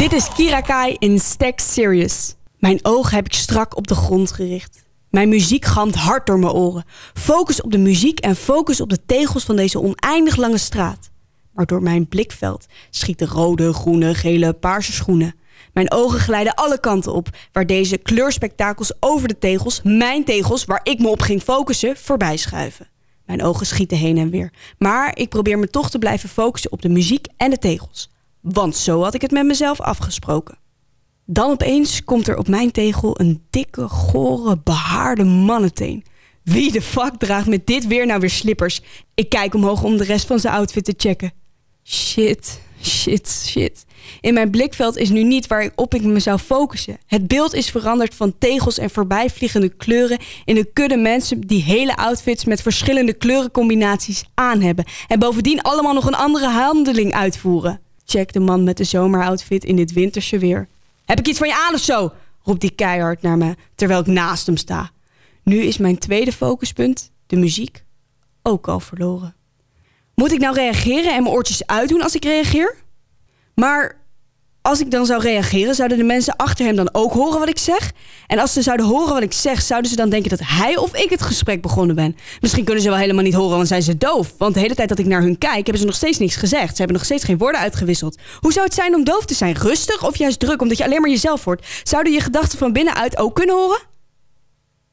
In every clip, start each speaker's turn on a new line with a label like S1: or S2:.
S1: Dit is Kira Kai in Stack Serious. Mijn ogen heb ik strak op de grond gericht. Mijn muziek galmt hard door mijn oren. Focus op de muziek en focus op de tegels van deze oneindig lange straat. Maar door mijn blikveld schieten rode, groene, gele, paarse schoenen. Mijn ogen glijden alle kanten op, waar deze kleurspektakels over de tegels, mijn tegels, waar ik me op ging focussen, voorbij schuiven. Mijn ogen schieten heen en weer. Maar ik probeer me toch te blijven focussen op de muziek en de tegels. Want zo had ik het met mezelf afgesproken. Dan opeens komt er op mijn tegel een dikke, gore, behaarde mannenteen. Wie de fuck draagt met dit weer nou weer slippers? Ik kijk omhoog om de rest van zijn outfit te checken. Shit, shit, shit. In mijn blikveld is nu niet waarop ik me zou focussen. Het beeld is veranderd van tegels en voorbijvliegende kleuren in een kudde mensen die hele outfits met verschillende kleurencombinaties aan hebben. En bovendien allemaal nog een andere handeling uitvoeren. Check de man met de zomeroutfit in dit winterse weer. Heb ik iets van je aan of zo? roept hij keihard naar me terwijl ik naast hem sta. Nu is mijn tweede focuspunt, de muziek, ook al verloren. Moet ik nou reageren en mijn oortjes uitdoen als ik reageer? Maar als ik dan zou reageren, zouden de mensen achter hem dan ook horen wat ik zeg? En als ze zouden horen wat ik zeg, zouden ze dan denken dat hij of ik het gesprek begonnen ben? Misschien kunnen ze wel helemaal niet horen, want zijn ze doof. Want de hele tijd dat ik naar hun kijk, hebben ze nog steeds niks gezegd. Ze hebben nog steeds geen woorden uitgewisseld. Hoe zou het zijn om doof te zijn? Rustig of juist druk, omdat je alleen maar jezelf hoort? Zouden je gedachten van binnenuit ook kunnen horen?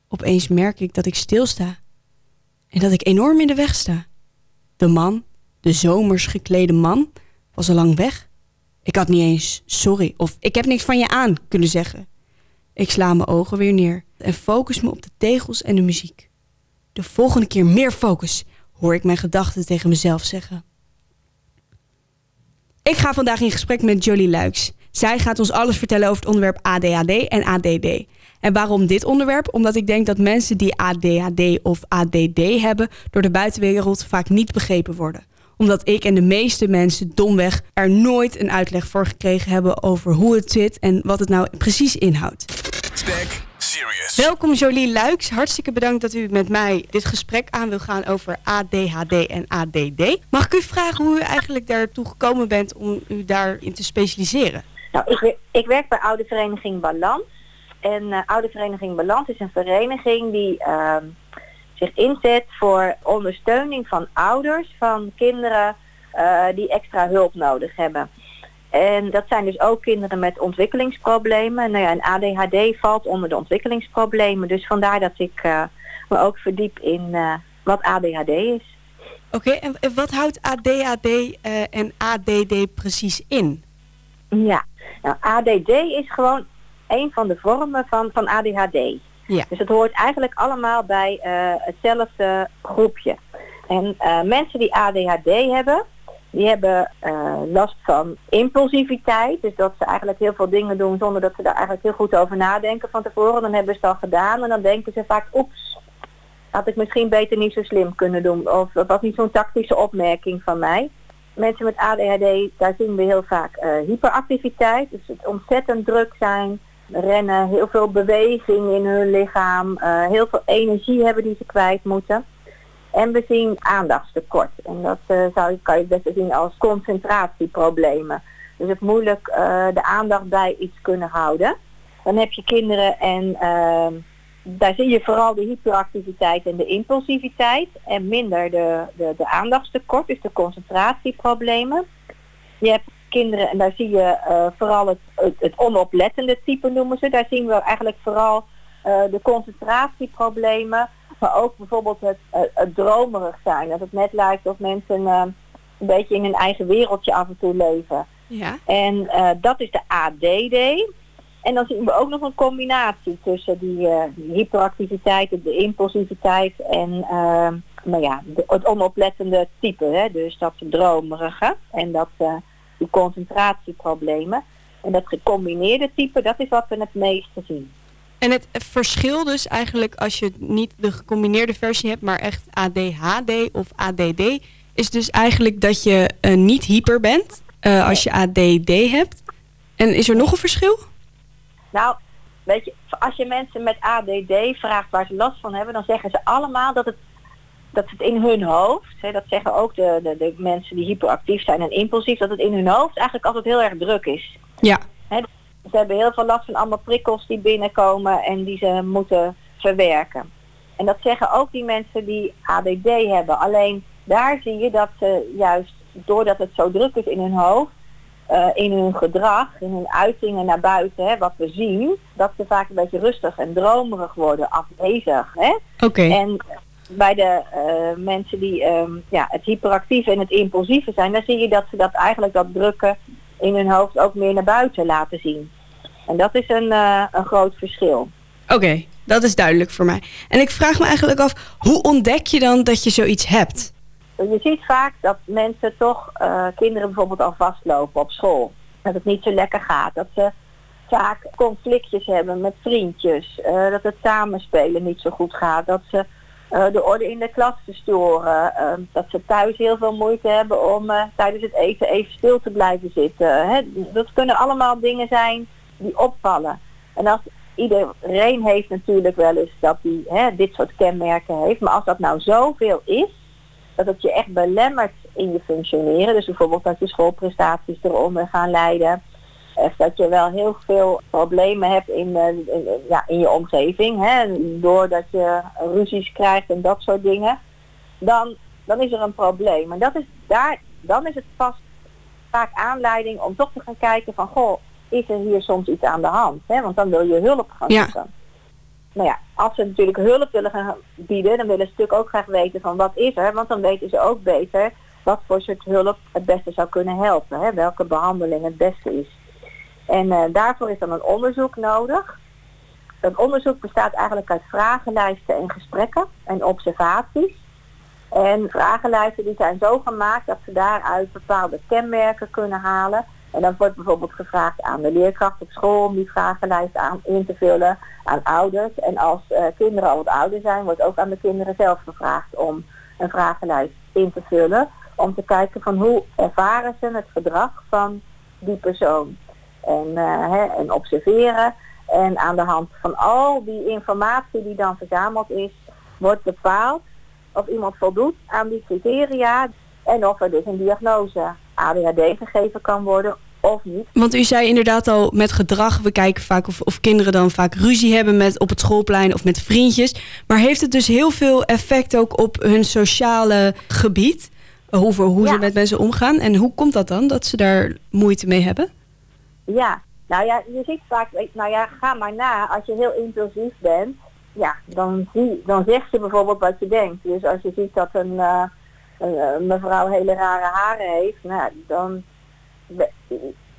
S1: Opeens merk ik dat ik stilsta. En dat ik enorm in de weg sta. De man, de zomers geklede man, was al lang weg. Ik had niet eens sorry of ik heb niks van je aan kunnen zeggen. Ik sla mijn ogen weer neer en focus me op de tegels en de muziek. De volgende keer meer focus, hoor ik mijn gedachten tegen mezelf zeggen. Ik ga vandaag in gesprek met Jolie Luiks. Zij gaat ons alles vertellen over het onderwerp ADHD en ADD. En waarom dit onderwerp? Omdat ik denk dat mensen die ADHD of ADD hebben door de buitenwereld vaak niet begrepen worden. Omdat ik en de meeste mensen domweg er nooit een uitleg voor gekregen hebben over hoe het zit en wat het nou precies inhoudt.
S2: Stack serious.
S1: Welkom Jolie Luiks. Hartstikke bedankt dat u met mij dit gesprek aan wil gaan over ADHD en ADD. Mag ik u vragen hoe u eigenlijk daartoe gekomen bent om u daarin te specialiseren?
S3: Nou, ik, ik werk bij Oude Vereniging Balans. En eh, Oude Vereniging Balans is een vereniging die ehm, zich inzet voor ondersteuning van ouders van kinderen eh, die extra hulp nodig hebben. En dat zijn dus ook kinderen met ontwikkelingsproblemen. Nou ja, en ADHD valt onder de ontwikkelingsproblemen. Dus vandaar dat ik eh, me ook verdiep in wat ADHD is.
S1: Oké, en en wat houdt ADHD en ADD precies in?
S3: Ja, nou, ADD is gewoon een van de vormen van, van ADHD.
S1: Ja.
S3: Dus het hoort eigenlijk allemaal bij eh, hetzelfde groepje. En eh, mensen die ADHD hebben, die hebben eh, last van impulsiviteit. Dus dat ze eigenlijk heel veel dingen doen zonder dat ze daar eigenlijk heel goed over nadenken van tevoren. Dan hebben ze het al gedaan en dan denken ze vaak, oeps, had ik misschien beter niet zo slim kunnen doen. Of dat was niet zo'n tactische opmerking van mij. Mensen met ADHD, daar zien we heel vaak hyperactiviteit. Dus het ontzettend druk zijn, rennen, heel veel beweging in hun lichaam, eh, heel veel energie hebben die ze kwijt moeten. En we zien aandachtstekort. En dat eh, zou, je- kan je best zien als concentratieproblemen. Dus het moeilijk eh, de aandacht bij iets kunnen houden. Dan heb je kinderen en ehm, daar zie je vooral de hyperactiviteit en de impulsiviteit. En minder de, de, de aandachtstekort, dus de concentratieproblemen. Je hebt kinderen en daar zie je eh, vooral het, het, het onoplettende type noemen ze. Daar zien we eigenlijk vooral eh, de concentratieproblemen. Maar ook bijvoorbeeld het, het dromerig zijn. Dat het net lijkt of mensen eh, een beetje in hun eigen wereldje af en toe leven.
S1: Ja.
S3: En dat is de ADD. En dan zien we ook nog een combinatie tussen die, die hyperactiviteit, de impulsiviteit en nou ja, het onoplettende type. Hè? Dus dat dromerige en dat, die concentratieproblemen. En dat gecombineerde type, dat is wat we het meeste zien.
S1: En het verschil dus eigenlijk als je niet de gecombineerde versie hebt, maar echt ADHD of ADD, is dus eigenlijk dat je eh, niet hyper bent eh, als je ADD hebt. En is er nog een verschil?
S3: Nou, weet je, als je mensen met ADD vraagt waar ze last van hebben, dan zeggen ze allemaal dat het dat het in hun hoofd, hè, dat zeggen ook de, de, de mensen die hyperactief zijn en impulsief, dat het in hun hoofd eigenlijk altijd heel erg druk is.
S1: Ja.
S3: Hè, ze hebben heel veel last van allemaal prikkels die binnenkomen en die ze moeten verwerken. En dat zeggen ook die mensen die ADD hebben. Alleen daar zie je dat ze juist doordat het zo druk is in hun hoofd, uh, in hun gedrag, in hun uitingen naar buiten, hè, wat we zien, dat ze vaak een beetje rustig en dromerig worden, afwezig.
S1: Oké.
S3: En bij de uh, mensen die um, ja, het hyperactieve en het impulsieve zijn, dan zie je dat ze dat eigenlijk dat drukken in hun hoofd ook meer naar buiten laten zien. En dat is een, uh, een groot verschil.
S1: Oké, dat is duidelijk voor mij. En ik vraag me eigenlijk af, hoe ontdek je dan dat je zoiets hebt?
S3: Je ziet vaak dat mensen toch uh, kinderen bijvoorbeeld al vastlopen op school. Dat het niet zo lekker gaat. Dat ze vaak conflictjes hebben met vriendjes. Dat het samenspelen niet zo goed gaat. Dat ze de orde in de klas verstoren. dat ze thuis heel veel moeite hebben om tijdens het eten even stil te blijven zitten. Hè? Dat kunnen allemaal dingen zijn die opvallen. En als iedereen heeft natuurlijk wel eens dat hij dit soort kenmerken heeft. Maar als dat nou zoveel is, dat het je echt belemmert in je functioneren. Dus bijvoorbeeld dat je schoolprestaties eronder gaan leiden. Of dat je wel heel veel problemen hebt in, uh, in, ja, in je omgeving. Hè, doordat je ruzies krijgt en dat soort dingen. Dan, dan is er een probleem. En dat is daar, dan is het vast vaak aanleiding om toch te gaan kijken van... Goh, is er hier soms iets aan de hand? Hè? Want dan wil je hulp gaan zoeken. Ja nou ja, als ze natuurlijk hulp willen gaan bieden, dan willen ze natuurlijk ook graag weten van wat is er, want dan weten ze ook beter wat voor soort hulp het beste zou kunnen helpen, hè, welke behandeling het beste is. En uh, daarvoor is dan een onderzoek nodig. Dat onderzoek bestaat eigenlijk uit vragenlijsten en gesprekken en observaties. En vragenlijsten die zijn zo gemaakt dat ze daaruit bepaalde kenmerken kunnen halen en dan wordt bijvoorbeeld gevraagd aan de leerkracht op school om die vragenlijst aan, in te vullen, aan ouders. En als uh, kinderen al wat ouder zijn, wordt ook aan de kinderen zelf gevraagd om een vragenlijst in te vullen. Om te kijken van hoe ervaren ze het gedrag van die persoon. En, uh, hè, en observeren. En aan de hand van al die informatie die dan verzameld is, wordt bepaald of iemand voldoet aan die criteria en of er dus een diagnose ADHD gegeven kan worden of niet.
S1: Want u zei inderdaad al met gedrag, we kijken vaak of, of kinderen dan vaak ruzie hebben met, op het schoolplein of met vriendjes. Maar heeft het dus heel veel effect ook op hun sociale gebied? Over hoe ze met mensen omgaan. En hoe komt dat dan, dat ze daar moeite mee hebben?
S3: Ja, nou ja, je ziet vaak, nou ja, ga maar na. Als je heel impulsief bent, ja, dan, zie, dan zegt je bijvoorbeeld wat je denkt. Dus als je ziet dat een... Uh, een mevrouw hele rare haren heeft, nou, dan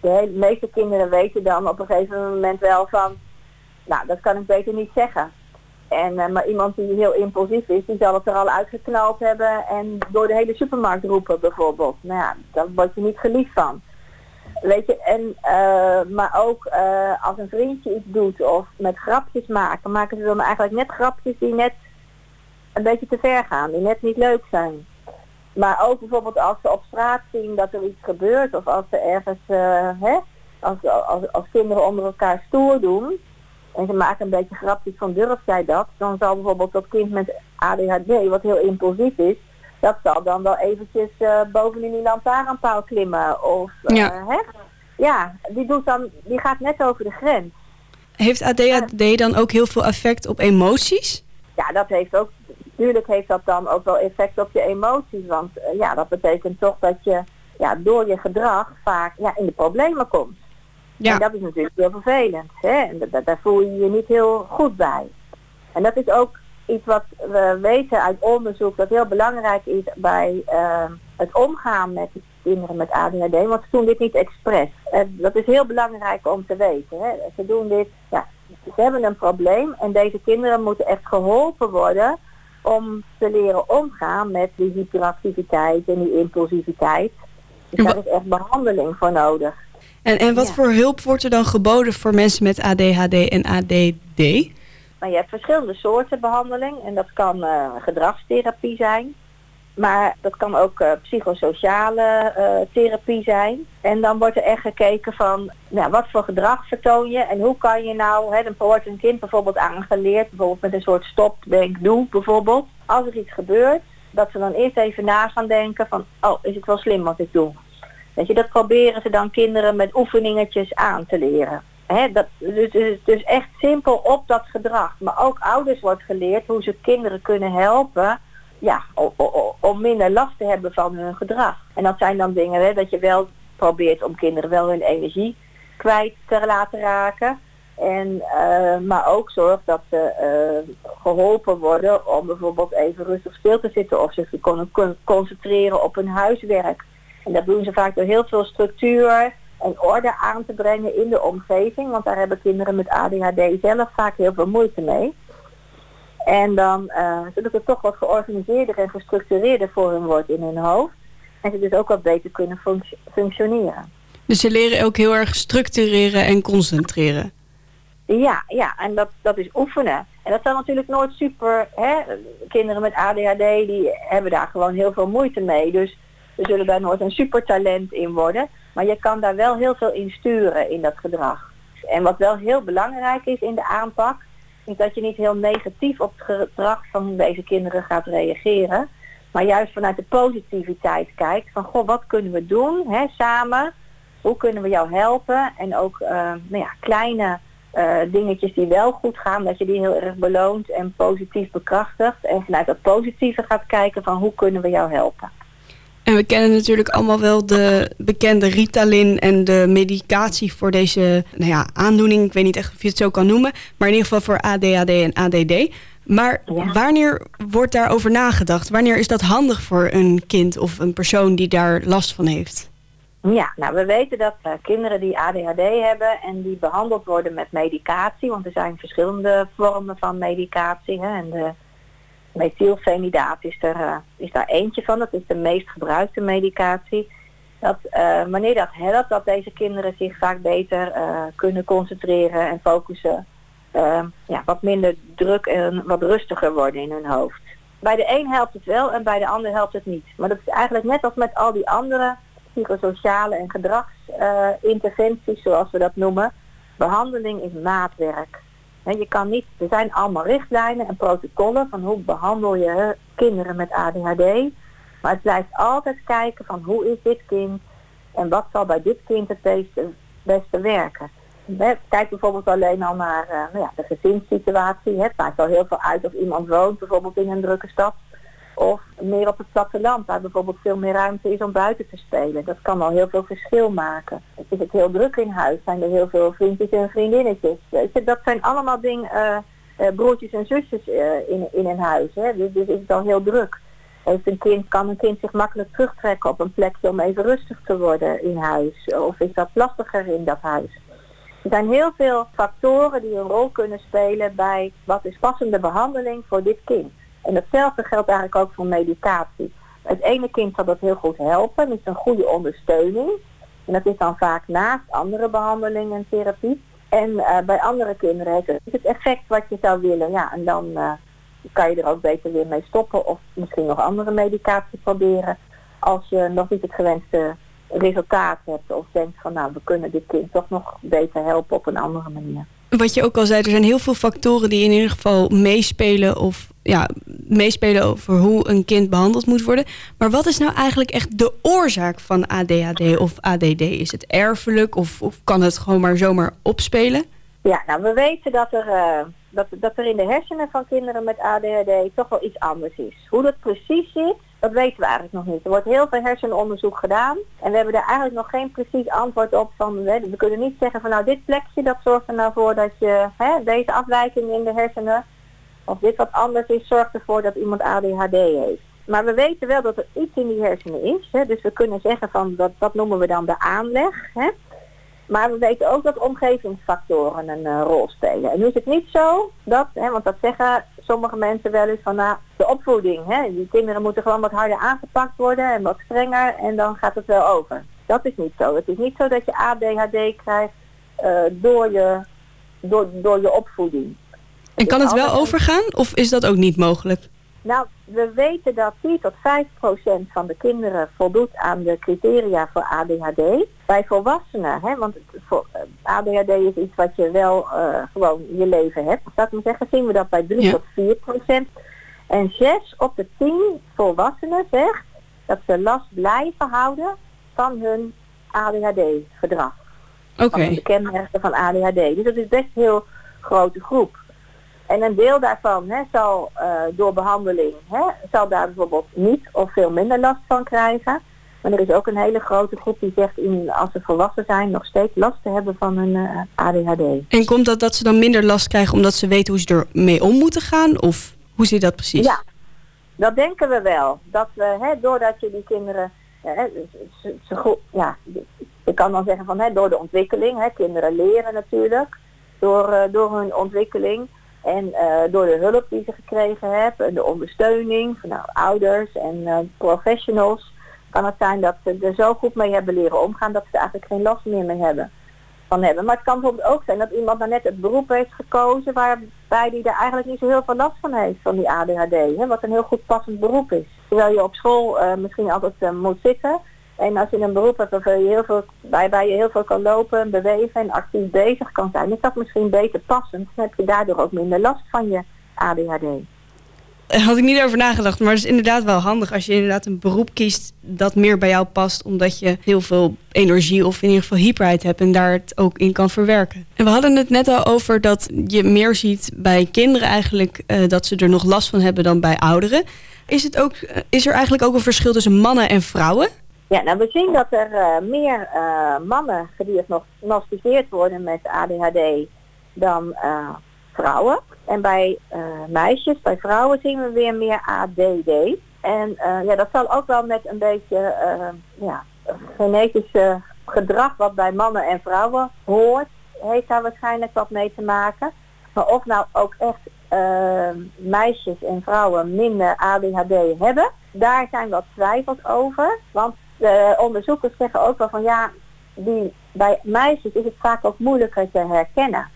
S3: de meeste kinderen weten dan op een gegeven moment wel van, nou dat kan ik beter niet zeggen. En, uh, maar iemand die heel impulsief is, die zal het er al uitgeknald hebben en door de hele supermarkt roepen bijvoorbeeld. Nou ja, daar word je niet geliefd van. Weet je, en, uh, maar ook uh, als een vriendje iets doet of met grapjes maken, maken ze dan eigenlijk net grapjes die net een beetje te ver gaan, die net niet leuk zijn. Maar ook bijvoorbeeld als ze op straat zien dat er iets gebeurt of als ze ergens, uh, hè, als, als, als kinderen onder elkaar stoer doen en ze maken een beetje grapjes van durf jij dat, dan zal bijvoorbeeld dat kind met ADHD, wat heel impulsief is, dat zal dan wel eventjes uh, bovenin die lantaarnpaal klimmen. Of, uh, ja. Hè? ja, die, doet dan, die gaat net over de grens.
S1: Heeft ADHD dan ook heel veel effect op emoties?
S3: Ja, dat heeft ook Natuurlijk heeft dat dan ook wel effect op je emoties. Want uh, ja, dat betekent toch dat je ja, door je gedrag vaak ja, in de problemen komt. Ja. En dat is natuurlijk heel vervelend. Hè? En daar voel je je niet heel goed bij. En dat is ook iets wat we weten uit onderzoek dat heel belangrijk is bij uh, het omgaan met kinderen met ADHD. Want ze doen dit niet expres. En dat is heel belangrijk om te weten. Hè? Ze doen dit, ja, ze hebben een probleem en deze kinderen moeten echt geholpen worden om te leren omgaan met die hyperactiviteit en die impulsiviteit. Dus daar is echt behandeling voor nodig.
S1: En, en wat voor hulp wordt er dan geboden voor mensen met ADHD en ADD?
S3: Nou, je hebt verschillende soorten behandeling en dat kan uh, gedragstherapie zijn. Maar dat kan ook uh, psychosociale uh, therapie zijn. En dan wordt er echt gekeken van nou, wat voor gedrag vertoon je en hoe kan je nou, hè, dan wordt een kind bijvoorbeeld aangeleerd, bijvoorbeeld met een soort stop, denk, doe bijvoorbeeld. Als er iets gebeurt, dat ze dan eerst even na gaan denken van, oh, is het wel slim wat ik doe? Weet je, dat proberen ze dan kinderen met oefeningetjes aan te leren. Dat, dus, dus, dus echt simpel op dat gedrag. Maar ook ouders wordt geleerd hoe ze kinderen kunnen helpen ja, om minder last te hebben van hun gedrag. En dat zijn dan dingen dat je wel probeert om kinderen wel hun energie kwijt te laten raken. En, uh, maar ook zorgt dat ze uh, geholpen worden om bijvoorbeeld even rustig stil te zitten of zich te kunnen concentreren op hun huiswerk. En dat doen ze vaak door heel veel structuur en orde aan te brengen in de omgeving. Want daar hebben kinderen met ADHD zelf vaak heel veel moeite mee. En dan, uh, zodat het toch wat georganiseerder en gestructureerder voor hun wordt in hun hoofd. En ze dus ook wat beter kunnen functioneren.
S1: Dus ze leren ook heel erg structureren en concentreren.
S3: Ja, ja, en dat, dat is oefenen. En dat zal natuurlijk nooit super, hè? kinderen met ADHD die hebben daar gewoon heel veel moeite mee. Dus we zullen daar nooit een supertalent in worden. Maar je kan daar wel heel veel in sturen in dat gedrag. En wat wel heel belangrijk is in de aanpak, is dat je niet heel negatief op het gedrag van deze kinderen gaat reageren. Maar juist vanuit de positiviteit kijkt van, goh, wat kunnen we doen hè, samen? Hoe kunnen we jou helpen? En ook uh, nou ja, kleine uh, dingetjes die wel goed gaan, dat je die heel erg beloont en positief bekrachtigt. En vanuit dat positieve gaat kijken van, hoe kunnen we jou helpen?
S1: En we kennen natuurlijk allemaal wel de bekende Ritalin en de medicatie voor deze nou ja, aandoening. Ik weet niet echt of je het zo kan noemen, maar in ieder geval voor ADHD en ADD. Maar wanneer wordt daarover nagedacht? Wanneer is dat handig voor een kind of een persoon die daar last van heeft?
S3: Ja, nou we weten dat uh, kinderen die ADHD hebben en die behandeld worden met medicatie, want er zijn verschillende vormen van medicatie. Hè, en de methylfenidaat is, er, uh, is daar eentje van, dat is de meest gebruikte medicatie. Dat uh, wanneer dat helpt, dat deze kinderen zich vaak beter kunnen concentreren en focussen. ja, wat minder druk en wat rustiger worden in hun hoofd. Bij de een helpt het wel en bij de ander helpt het niet. Maar dat is eigenlijk net als met al die andere psychosociale en gedragsinterventies, zoals we dat noemen. Behandeling is maatwerk. Je kan niet, er zijn allemaal richtlijnen en protocollen van hoe behandel je kinderen met ADHD. Maar het blijft altijd kijken van hoe is dit kind en wat zal bij dit kind het beste, werken. Kijk bijvoorbeeld alleen al naar uh, nou ja, de gezinssituatie. Het maakt al heel veel uit of iemand woont bijvoorbeeld in een drukke stad of meer op het platteland, waar bijvoorbeeld veel meer ruimte is om buiten te spelen. Dat kan al heel veel verschil maken. Is het heel druk in huis? Zijn er heel veel vriendjes en vriendinnetjes? Dat zijn allemaal dingen, uh, broertjes en zusjes uh, in, in een huis. Hè? Dus, dus is het al heel druk. Heeft een kind, kan een kind zich makkelijk terugtrekken op een plekje om even rustig te worden in huis? Of is dat lastiger in dat huis? Er zijn heel veel factoren die een rol kunnen spelen bij wat is passende behandeling voor dit kind. En hetzelfde geldt eigenlijk ook voor medicatie. Het ene kind zal dat heel goed helpen, is een goede ondersteuning. En dat is dan vaak naast andere behandelingen en therapie. En uh, bij andere kinderen heeft het effect wat je zou willen. Ja, en dan uh, kan je er ook beter weer mee stoppen of misschien nog andere medicatie proberen. Als je nog niet het gewenste resultaat hebt of denkt van nou we kunnen dit kind toch nog beter helpen op een andere manier.
S1: Wat je ook al zei, er zijn heel veel factoren die in ieder geval meespelen of ja, meespelen over hoe een kind behandeld moet worden. Maar wat is nou eigenlijk echt de oorzaak van ADHD of ADD? Is het erfelijk of, of kan het gewoon maar zomaar opspelen?
S3: Ja, nou we weten dat er, uh, dat, dat er in de hersenen van kinderen met ADHD toch wel iets anders is. Hoe dat precies zit, dat weten we eigenlijk nog niet. Er wordt heel veel hersenonderzoek gedaan en we hebben daar eigenlijk nog geen precies antwoord op van, we kunnen niet zeggen van nou dit plekje dat zorgt er nou voor dat je hè, deze afwijking in de hersenen of dit wat anders is, zorgt ervoor dat iemand ADHD heeft. Maar we weten wel dat er iets in die hersenen is. Hè, dus we kunnen zeggen van dat, dat noemen we dan de aanleg. Hè. Maar we weten ook dat omgevingsfactoren een uh, rol spelen. En nu is het niet zo dat, hè, want dat zeggen sommige mensen wel eens van nou, de opvoeding. Hè, die kinderen moeten gewoon wat harder aangepakt worden en wat strenger en dan gaat het wel over. Dat is niet zo. Het is niet zo dat je ADHD krijgt uh, door, je, door, door je opvoeding.
S1: En kan het wel overgaan of is dat ook niet mogelijk?
S3: Nou, we weten dat 4 tot 5 procent van de kinderen voldoet aan de criteria voor ADHD. Bij volwassenen, hè, want voor, uh, ADHD is iets wat je wel uh, gewoon je leven hebt, zou ik maar zeggen, zien we dat bij 3 tot 4 procent. En zes op de tien volwassenen zegt dat ze last blijven houden van hun ADHD-gedrag.
S1: Oké.
S3: Van de kenmerken van ADHD. Dus dat is best een heel grote groep. En een deel daarvan hè, zal uh, door behandeling, hè, zal daar bijvoorbeeld niet of veel minder last van krijgen. Maar er is ook een hele grote groep die zegt in, als ze volwassen zijn nog steeds last te hebben van hun uh, ADHD.
S1: En komt dat dat ze dan minder last krijgen omdat ze weten hoe ze ermee om moeten gaan? Of hoe zit dat precies?
S3: Ja, dat denken we wel. Dat we, hè, doordat je die kinderen, hè, ze, ze, ja, ik kan dan zeggen van hè, door de ontwikkeling, hè, kinderen leren natuurlijk, door, uh, door hun ontwikkeling. En uh, door de hulp die ze gekregen hebben, de ondersteuning van nou, ouders en uh, professionals, kan het zijn dat ze er zo goed mee hebben leren omgaan dat ze er eigenlijk geen last meer mee hebben. Van hebben. Maar het kan bijvoorbeeld ook zijn dat iemand dan net het beroep heeft gekozen waarbij die er eigenlijk niet zo heel veel last van heeft van die ADHD. Hè, wat een heel goed passend beroep is. Terwijl je op school uh, misschien altijd moet zitten. En als je een beroep hebt waarbij je heel veel, waarbij je heel veel kan lopen, bewegen en actief bezig kan zijn, is dat misschien beter passend. Dan heb je daardoor ook minder last van je ADHD.
S1: Daar had ik niet over nagedacht, maar het is inderdaad wel handig als je inderdaad een beroep kiest dat meer bij jou past, omdat je heel veel energie of in ieder geval hyperheid hebt en daar het ook in kan verwerken. En we hadden het net al over dat je meer ziet bij kinderen eigenlijk uh, dat ze er nog last van hebben dan bij ouderen. Is, het ook, is er eigenlijk ook een verschil tussen mannen en vrouwen?
S3: Ja, nou we zien dat er uh, meer uh, mannen gediagnosticeerd worden met ADHD dan uh, vrouwen. En bij meisjes, bij vrouwen zien we weer meer ADD. En ja, dat zal ook wel met een beetje ja, genetische gedrag wat bij mannen en vrouwen hoort, heeft daar waarschijnlijk wat mee te maken. Maar of nou ook echt meisjes en vrouwen minder ADHD hebben, daar zijn wat twijfels over. Want de onderzoekers zeggen ook wel van ja, die, bij meisjes is het vaak ook moeilijker te herkennen.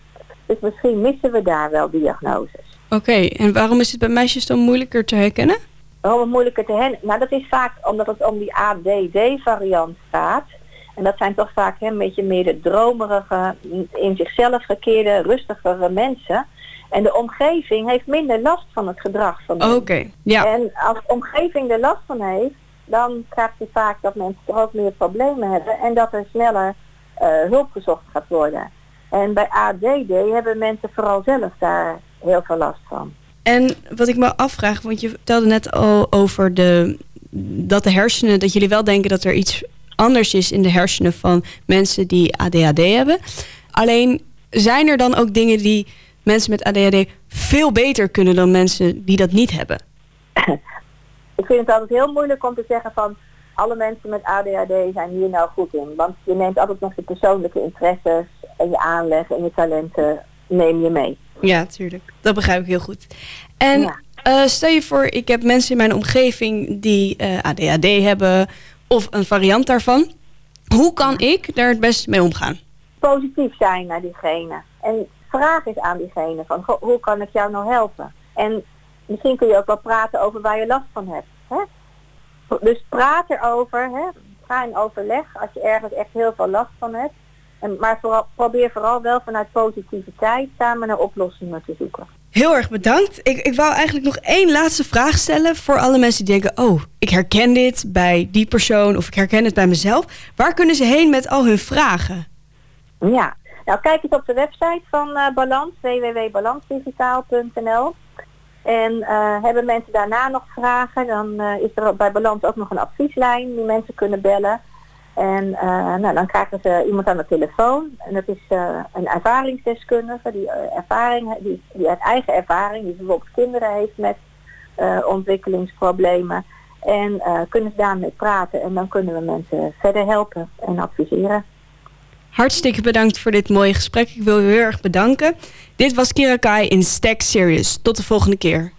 S3: Dus misschien missen we daar wel diagnoses.
S1: Oké, okay, en waarom is het bij meisjes dan moeilijker te herkennen?
S3: Waarom het moeilijker te herkennen? Nou, dat is vaak omdat het om die ADD-variant gaat. En dat zijn toch vaak hè, een beetje meer de dromerige, in zichzelf gekeerde, rustigere mensen. En de omgeving heeft minder last van het gedrag van
S1: Oké, okay, ja.
S3: En als de omgeving er last van heeft, dan krijgt je vaak dat mensen ook meer problemen hebben en dat er sneller uh, hulp gezocht gaat worden. En bij ADD hebben mensen vooral zelf daar heel veel last van.
S1: En wat ik me afvraag, want je vertelde net al over de, dat de hersenen, dat jullie wel denken dat er iets anders is in de hersenen van mensen die ADHD hebben. Alleen zijn er dan ook dingen die mensen met ADHD veel beter kunnen dan mensen die dat niet hebben?
S3: ik vind het altijd heel moeilijk om te zeggen van alle mensen met ADHD zijn hier nou goed in. Want je neemt altijd nog je persoonlijke interesses en je aanleg en je talenten neem je mee.
S1: Ja, tuurlijk. Dat begrijp ik heel goed. En ja. uh, stel je voor, ik heb mensen in mijn omgeving die uh, ADHD hebben of een variant daarvan. Hoe kan ik daar het beste mee omgaan?
S3: Positief zijn naar diegene. En vraag eens aan diegene van hoe kan ik jou nou helpen? En misschien kun je ook wel praten over waar je last van hebt. Hè? Dus praat erover, hè? ga in overleg als je ergens echt heel veel last van hebt. En, maar vooral, probeer vooral wel vanuit positiviteit samen naar oplossingen te zoeken.
S1: Heel erg bedankt. Ik, ik wou eigenlijk nog één laatste vraag stellen voor alle mensen die denken... oh, ik herken dit bij die persoon of ik herken het bij mezelf. Waar kunnen ze heen met al hun vragen?
S3: Ja, nou kijk eens op de website van uh, Balans, www.balansdigitaal.nl. En uh, hebben mensen daarna nog vragen, dan uh, is er bij Balans ook nog een advieslijn die mensen kunnen bellen. En uh, nou, dan krijgen ze iemand aan de telefoon. En dat is een ervaringsdeskundige die, ervaring, die, die uit eigen ervaring, die bijvoorbeeld kinderen heeft met ontwikkelingsproblemen. En kunnen ze daarmee praten en dan kunnen we mensen verder helpen en adviseren.
S1: Hartstikke bedankt voor dit mooie gesprek. Ik wil u heel erg bedanken. Dit was Kirakai in Stack Serious. Tot de volgende keer.